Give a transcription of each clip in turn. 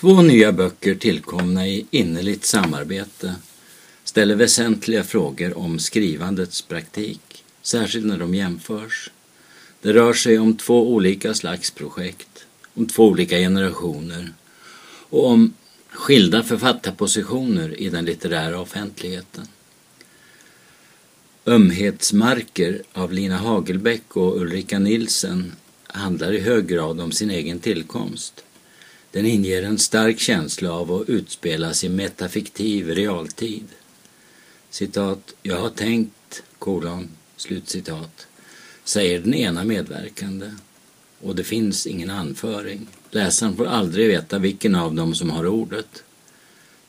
Två nya böcker tillkomna i innerligt samarbete ställer väsentliga frågor om skrivandets praktik, särskilt när de jämförs. Det rör sig om två olika slags projekt, om två olika generationer och om skilda författarpositioner i den litterära offentligheten. Ömhetsmarker av Lina Hagelbäck och Ulrika Nilsen handlar i hög grad om sin egen tillkomst. Den inger en stark känsla av att utspelas i metafiktiv realtid. Citat, jag har tänkt, kolon, slutcitat, säger den ena medverkande. Och det finns ingen anföring. Läsaren får aldrig veta vilken av dem som har ordet.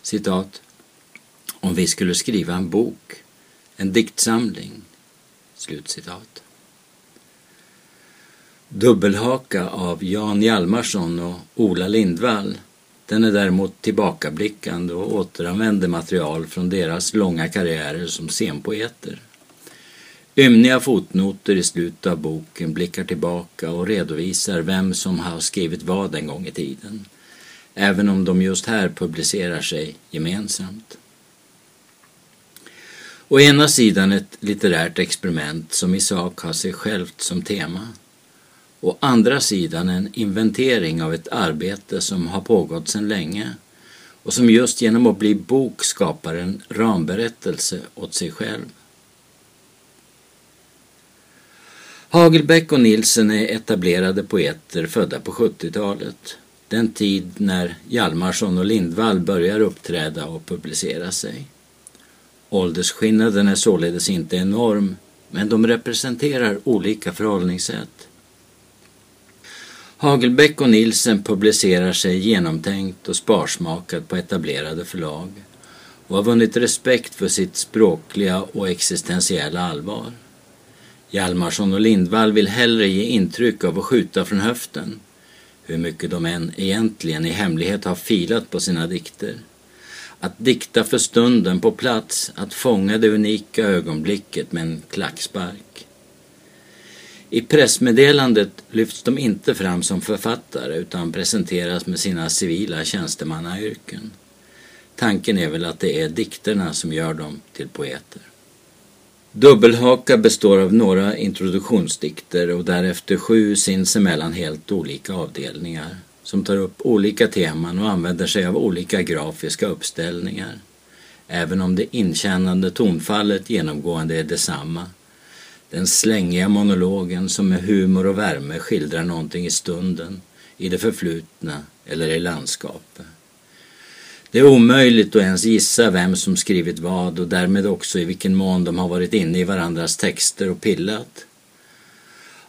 Citat, om vi skulle skriva en bok, en diktsamling. Slutcitat. Dubbelhaka av Jan Hjalmarsson och Ola Lindvall. Den är däremot tillbakablickande och återanvänder material från deras långa karriärer som scenpoeter. Ymniga fotnoter i slutet av boken blickar tillbaka och redovisar vem som har skrivit vad en gång i tiden. Även om de just här publicerar sig gemensamt. Å ena sidan ett litterärt experiment som i sak har sig självt som tema. Å andra sidan en inventering av ett arbete som har pågått sedan länge och som just genom att bli bok skapar en ramberättelse åt sig själv. Hagelbäck och Nilsen är etablerade poeter födda på 70-talet. Den tid när Hjalmarsson och Lindvall börjar uppträda och publicera sig. Åldersskillnaden är således inte enorm, men de representerar olika förhållningssätt. Hagelbäck och Nilsen publicerar sig genomtänkt och sparsmakat på etablerade förlag och har vunnit respekt för sitt språkliga och existentiella allvar. Hjalmarsson och Lindvall vill hellre ge intryck av att skjuta från höften, hur mycket de än egentligen i hemlighet har filat på sina dikter. Att dikta för stunden på plats, att fånga det unika ögonblicket med en klackspark. I pressmeddelandet lyfts de inte fram som författare utan presenteras med sina civila tjänstemannayrken. Tanken är väl att det är dikterna som gör dem till poeter. Dubbelhaka består av några introduktionsdikter och därefter sju sinsemellan helt olika avdelningar som tar upp olika teman och använder sig av olika grafiska uppställningar. Även om det inkännande tonfallet genomgående är detsamma. Den slängiga monologen som med humor och värme skildrar någonting i stunden, i det förflutna eller i landskapet. Det är omöjligt att ens gissa vem som skrivit vad och därmed också i vilken mån de har varit inne i varandras texter och pillat.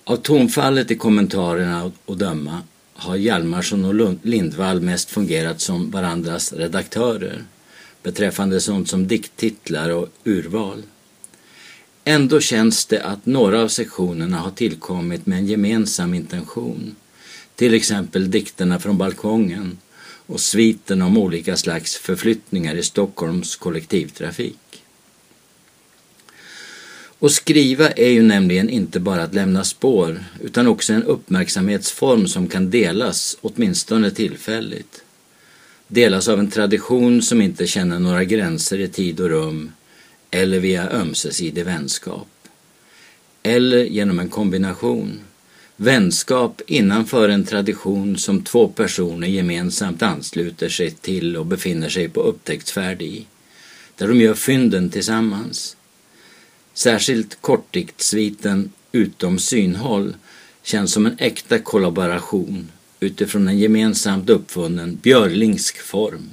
Av tonfallet i kommentarerna att döma har Hjalmarsson och Lindvall mest fungerat som varandras redaktörer beträffande sånt som dikttitlar och urval. Ändå känns det att några av sektionerna har tillkommit med en gemensam intention. Till exempel dikterna från balkongen och sviten om olika slags förflyttningar i Stockholms kollektivtrafik. Och skriva är ju nämligen inte bara att lämna spår utan också en uppmärksamhetsform som kan delas, åtminstone tillfälligt. Delas av en tradition som inte känner några gränser i tid och rum eller via ömsesidig vänskap. Eller genom en kombination. Vänskap innanför en tradition som två personer gemensamt ansluter sig till och befinner sig på upptäcktsfärd i. Där de gör fynden tillsammans. Särskilt kortdiktsviten Utom synhåll känns som en äkta kollaboration utifrån en gemensamt uppfunnen björlingsk form.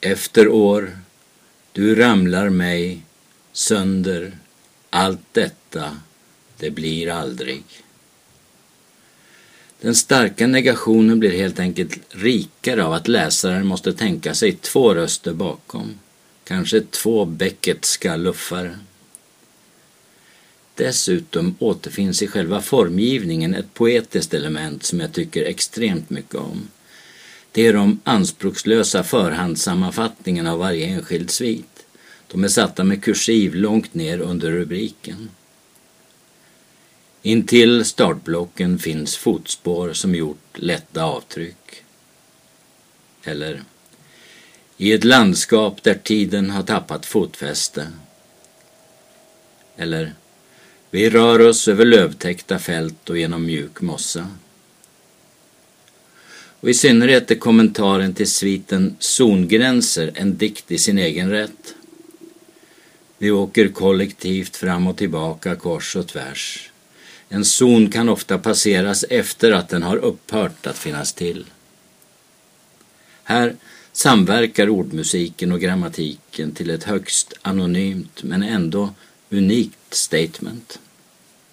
Efter år, du ramlar mig sönder, allt detta, det blir aldrig. Den starka negationen blir helt enkelt rikare av att läsaren måste tänka sig två röster bakom kanske två Becketska luffare. Dessutom återfinns i själva formgivningen ett poetiskt element som jag tycker extremt mycket om. Det är de anspråkslösa förhandssammanfattningarna av varje enskild svit. De är satta med kursiv långt ner under rubriken. Intill startblocken finns fotspår som gjort lätta avtryck. Eller i ett landskap där tiden har tappat fotfäste. Eller vi rör oss över lövtäckta fält och genom mjuk mossa. Och i synnerhet är kommentaren till sviten Zongränser en dikt i sin egen rätt. Vi åker kollektivt fram och tillbaka kors och tvärs. En zon kan ofta passeras efter att den har upphört att finnas till. Här samverkar ordmusiken och grammatiken till ett högst anonymt men ändå unikt statement.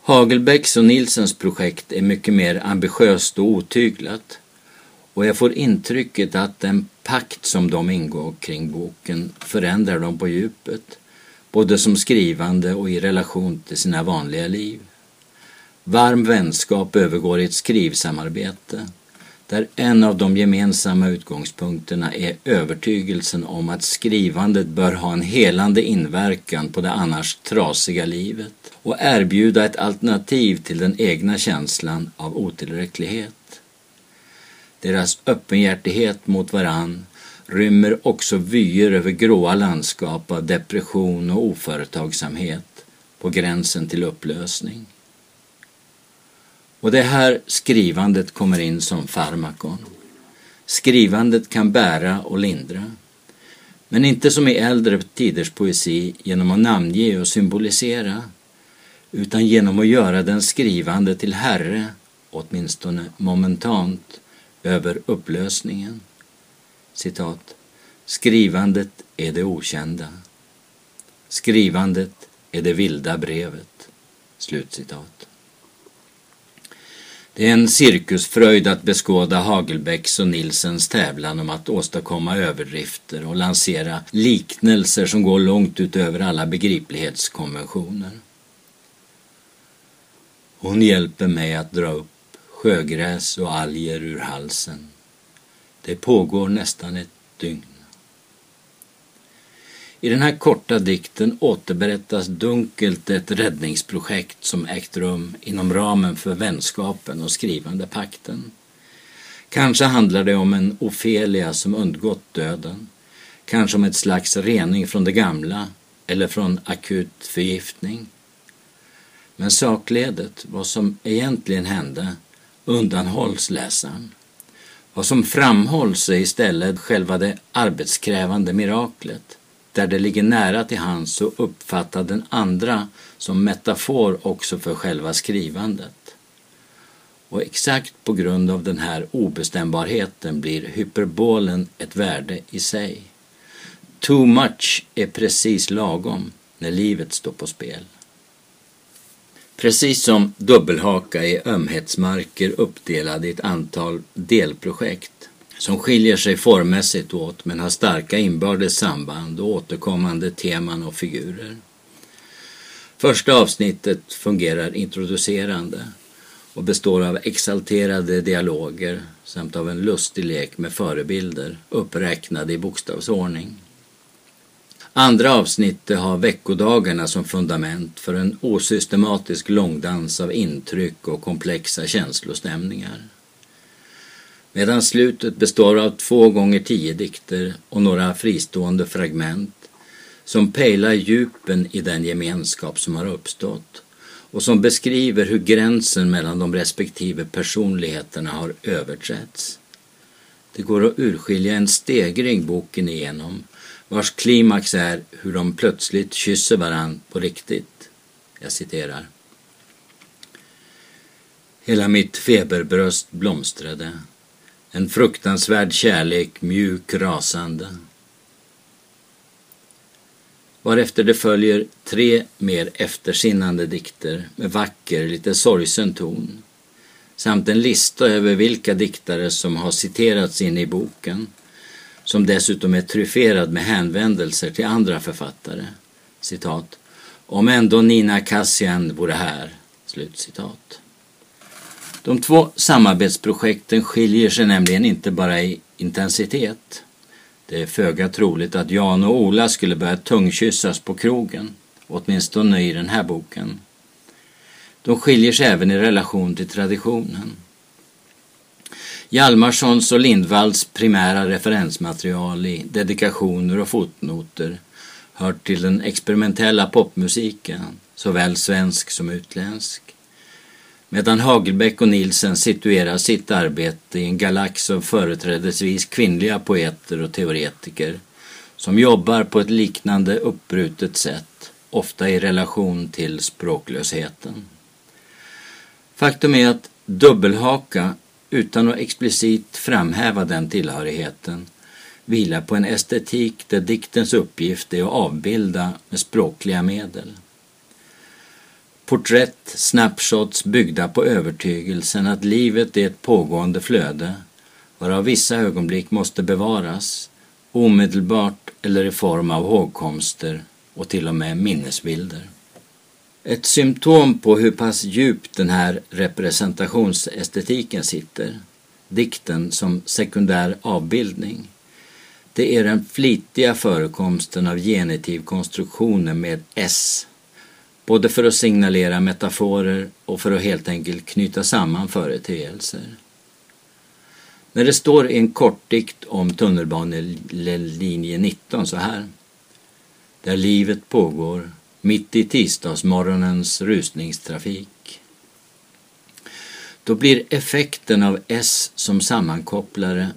Hagelbäcks och Nilsens projekt är mycket mer ambitiöst och otyglat och jag får intrycket att den pakt som de ingår kring boken förändrar dem på djupet, både som skrivande och i relation till sina vanliga liv. Varm vänskap övergår i ett skrivsamarbete där en av de gemensamma utgångspunkterna är övertygelsen om att skrivandet bör ha en helande inverkan på det annars trasiga livet och erbjuda ett alternativ till den egna känslan av otillräcklighet. Deras öppenhjärtighet mot varann rymmer också vyer över gråa landskap av depression och oföretagsamhet på gränsen till upplösning. Och det är här skrivandet kommer in som farmakon. Skrivandet kan bära och lindra. Men inte som i äldre tiders poesi genom att namnge och symbolisera utan genom att göra den skrivande till herre, åtminstone momentant, över upplösningen. Citat. Skrivandet är det okända. Skrivandet är det vilda brevet. Slutcitat. Det är en cirkusfröjd att beskåda Hagelbäcks och Nilsens tävlan om att åstadkomma överdrifter och lansera liknelser som går långt utöver alla begriplighetskonventioner. Hon hjälper mig att dra upp sjögräs och alger ur halsen. Det pågår nästan ett dygn. I den här korta dikten återberättas dunkelt ett räddningsprojekt som ägt rum inom ramen för vänskapen och skrivande pakten. Kanske handlar det om en Ofelia som undgått döden. Kanske om ett slags rening från det gamla eller från akut förgiftning. Men sakledet, vad som egentligen hände, undanhålls läsaren. Vad som framhålls är istället själva det arbetskrävande miraklet, där det ligger nära till hands att uppfatta den andra som metafor också för själva skrivandet. Och exakt på grund av den här obestämbarheten blir hyperbolen ett värde i sig. Too much är precis lagom när livet står på spel. Precis som dubbelhaka är ömhetsmarker uppdelade i ett antal delprojekt som skiljer sig formmässigt åt men har starka inbördes samband och återkommande teman och figurer. Första avsnittet fungerar introducerande och består av exalterade dialoger samt av en lustig lek med förebilder uppräknade i bokstavsordning. Andra avsnittet har veckodagarna som fundament för en osystematisk långdans av intryck och komplexa känslostämningar. Medan slutet består av två gånger tio dikter och några fristående fragment som pejlar djupen i den gemenskap som har uppstått och som beskriver hur gränsen mellan de respektive personligheterna har överträtts. Det går att urskilja en stegring boken igenom vars klimax är hur de plötsligt kysser varann på riktigt. Jag citerar. Hela mitt feberbröst blomstrade. En fruktansvärd kärlek, mjuk, rasande. Varefter det följer tre mer eftersinnande dikter med vacker, lite sorgsen ton samt en lista över vilka diktare som har citerats in i boken som dessutom är tryfferad med hänvändelser till andra författare. Citat. Om ändå Nina Kassian vore här. Slut citat. De två samarbetsprojekten skiljer sig nämligen inte bara i intensitet. Det är föga troligt att Jan och Ola skulle börja tungkyssas på krogen, åtminstone i den här boken. De skiljer sig även i relation till traditionen. Hjalmarssons och Lindvalls primära referensmaterial i dedikationer och fotnoter hör till den experimentella popmusiken, såväl svensk som utländsk. Medan Hagelbäck och Nielsen situerar sitt arbete i en galax av företrädesvis kvinnliga poeter och teoretiker som jobbar på ett liknande uppbrutet sätt, ofta i relation till språklösheten. Faktum är att dubbelhaka, utan att explicit framhäva den tillhörigheten, vilar på en estetik där diktens uppgift är att avbilda med språkliga medel. Porträtt, snapshots byggda på övertygelsen att livet är ett pågående flöde, varav vissa ögonblick måste bevaras, omedelbart eller i form av hågkomster och till och med minnesbilder. Ett symptom på hur pass djupt den här representationsestetiken sitter, dikten som sekundär avbildning, det är den flitiga förekomsten av genitivkonstruktioner med S, både för att signalera metaforer och för att helt enkelt knyta samman företeelser. När det står i en kortdikt om tunnelbanelinje 19 så här. Där livet pågår mitt i tisdagsmorgonens rusningstrafik. Då blir effekten av S som sammankopplare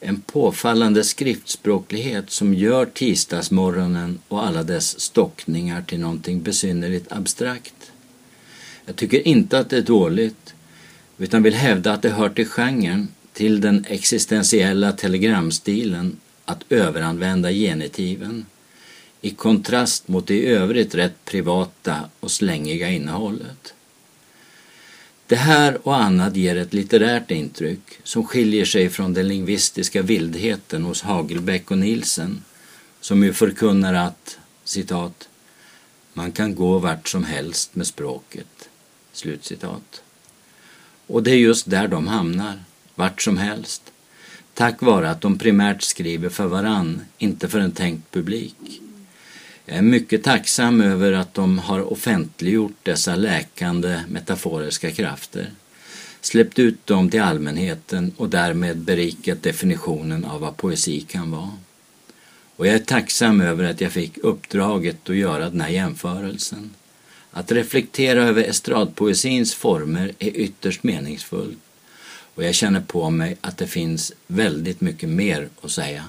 en påfallande skriftspråklighet som gör tisdagsmorgonen och alla dess stockningar till någonting besynnerligt abstrakt. Jag tycker inte att det är dåligt, utan vill hävda att det hör till genren, till den existentiella telegramstilen, att överanvända genitiven i kontrast mot det i övrigt rätt privata och slängiga innehållet. Det här och annat ger ett litterärt intryck som skiljer sig från den lingvistiska vildheten hos Hagelbäck och Nielsen som ju förkunnar att, citat, man kan gå vart som helst med språket. Slutcitat. Och det är just där de hamnar, vart som helst, tack vare att de primärt skriver för varann, inte för en tänkt publik. Jag är mycket tacksam över att de har offentliggjort dessa läkande metaforiska krafter, släppt ut dem till allmänheten och därmed berikat definitionen av vad poesi kan vara. Och jag är tacksam över att jag fick uppdraget att göra den här jämförelsen. Att reflektera över estradpoesins former är ytterst meningsfullt och jag känner på mig att det finns väldigt mycket mer att säga.